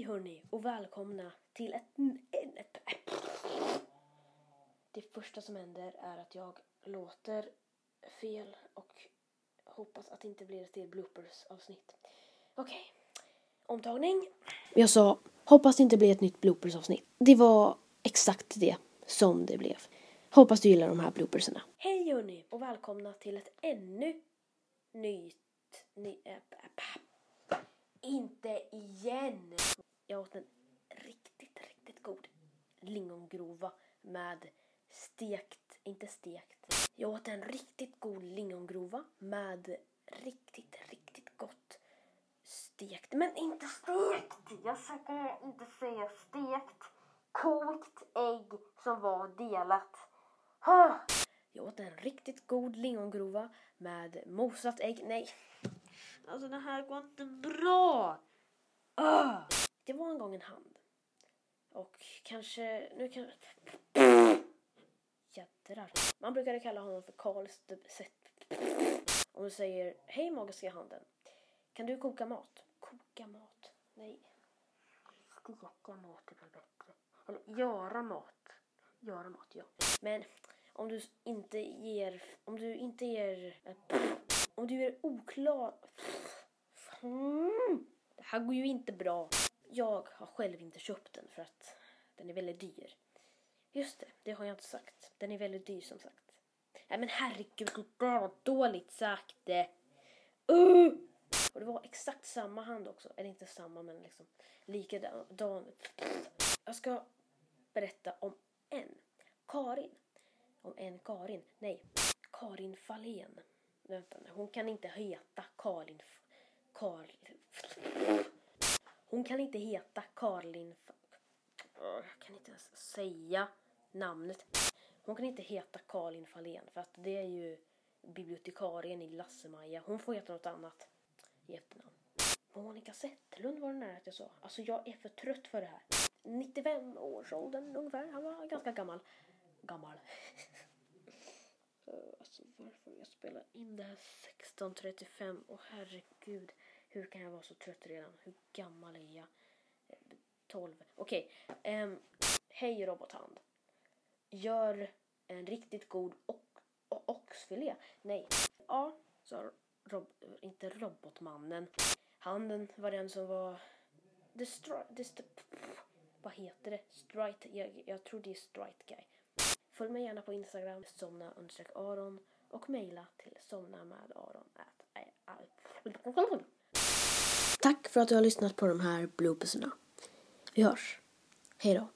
Hej hörni och välkomna till ett, ett, ett... Det första som händer är att jag låter fel och hoppas att det inte blir ett till bloopers avsnitt. Okej, omtagning. Jag sa hoppas det inte blir ett nytt bloopers avsnitt. Det var exakt det som det blev. Hoppas du gillar de här blooperserna. Hej hörni och välkomna till ett ännu nytt... Ny, äh, äh, inte igen! Jag åt en riktigt, riktigt god lingongrova med stekt, inte stekt. Jag åt en riktigt god lingongrova med riktigt, riktigt gott stekt. Men inte stekt! Jag försöker inte säga stekt. Kokt ägg som var delat. Huh. Jag åt en riktigt god lingongrova med mosat ägg. Nej, alltså det här går inte bra. Uh. Det var en gång en hand. Och kanske, nu kan... Jädrar. Man brukade kalla honom för Karl. Om du säger, hej magiska handen. Kan du koka mat? Koka mat? Nej. Steka mat är väl bättre. Eller göra mat. Göra mat, ja. Men om du inte ger, om du inte ger, om du är oklar. Det här går ju inte bra. Jag har själv inte köpt den för att den är väldigt dyr. Just det, det har jag inte sagt. Den är väldigt dyr som sagt. Nej men herregud, vad dåligt sagt. Uh! Och det var exakt samma hand också. Eller inte samma men liksom likadan. Jag ska berätta om en. Karin. Om en Karin. Nej, Karin Fahlén. Vänta, nu, hon kan inte heta Karin... Karl... Hon kan inte heta Karlin... Jag kan inte ens säga namnet. Hon kan inte heta Karlin Fahlén för att det är ju bibliotekarien i Lasse-Maja. Hon får heta något annat i efternamn. Monica Zetterlund var det nära att jag sa. Alltså jag är för trött för det här. 95 års åldern ungefär. Han var ganska gammal. Gammal. alltså varför jag spelar in det här 16.35 och herregud. Hur kan jag vara så trött redan? Hur gammal är jag? Eh, 12. Okej. Okay. Um, Hej robothand. Gör en riktigt god oxfilé. Nej. Ja, sa rob inte robotmannen. Handen var den som var... Destroy... Vad heter det? Strite. Jag, jag tror det är Strite Guy. Följ mig gärna på Instagram, somna aron och mejla till somna med aron eh, Tack för att du har lyssnat på de här blooperserna. Vi hörs. Hej då.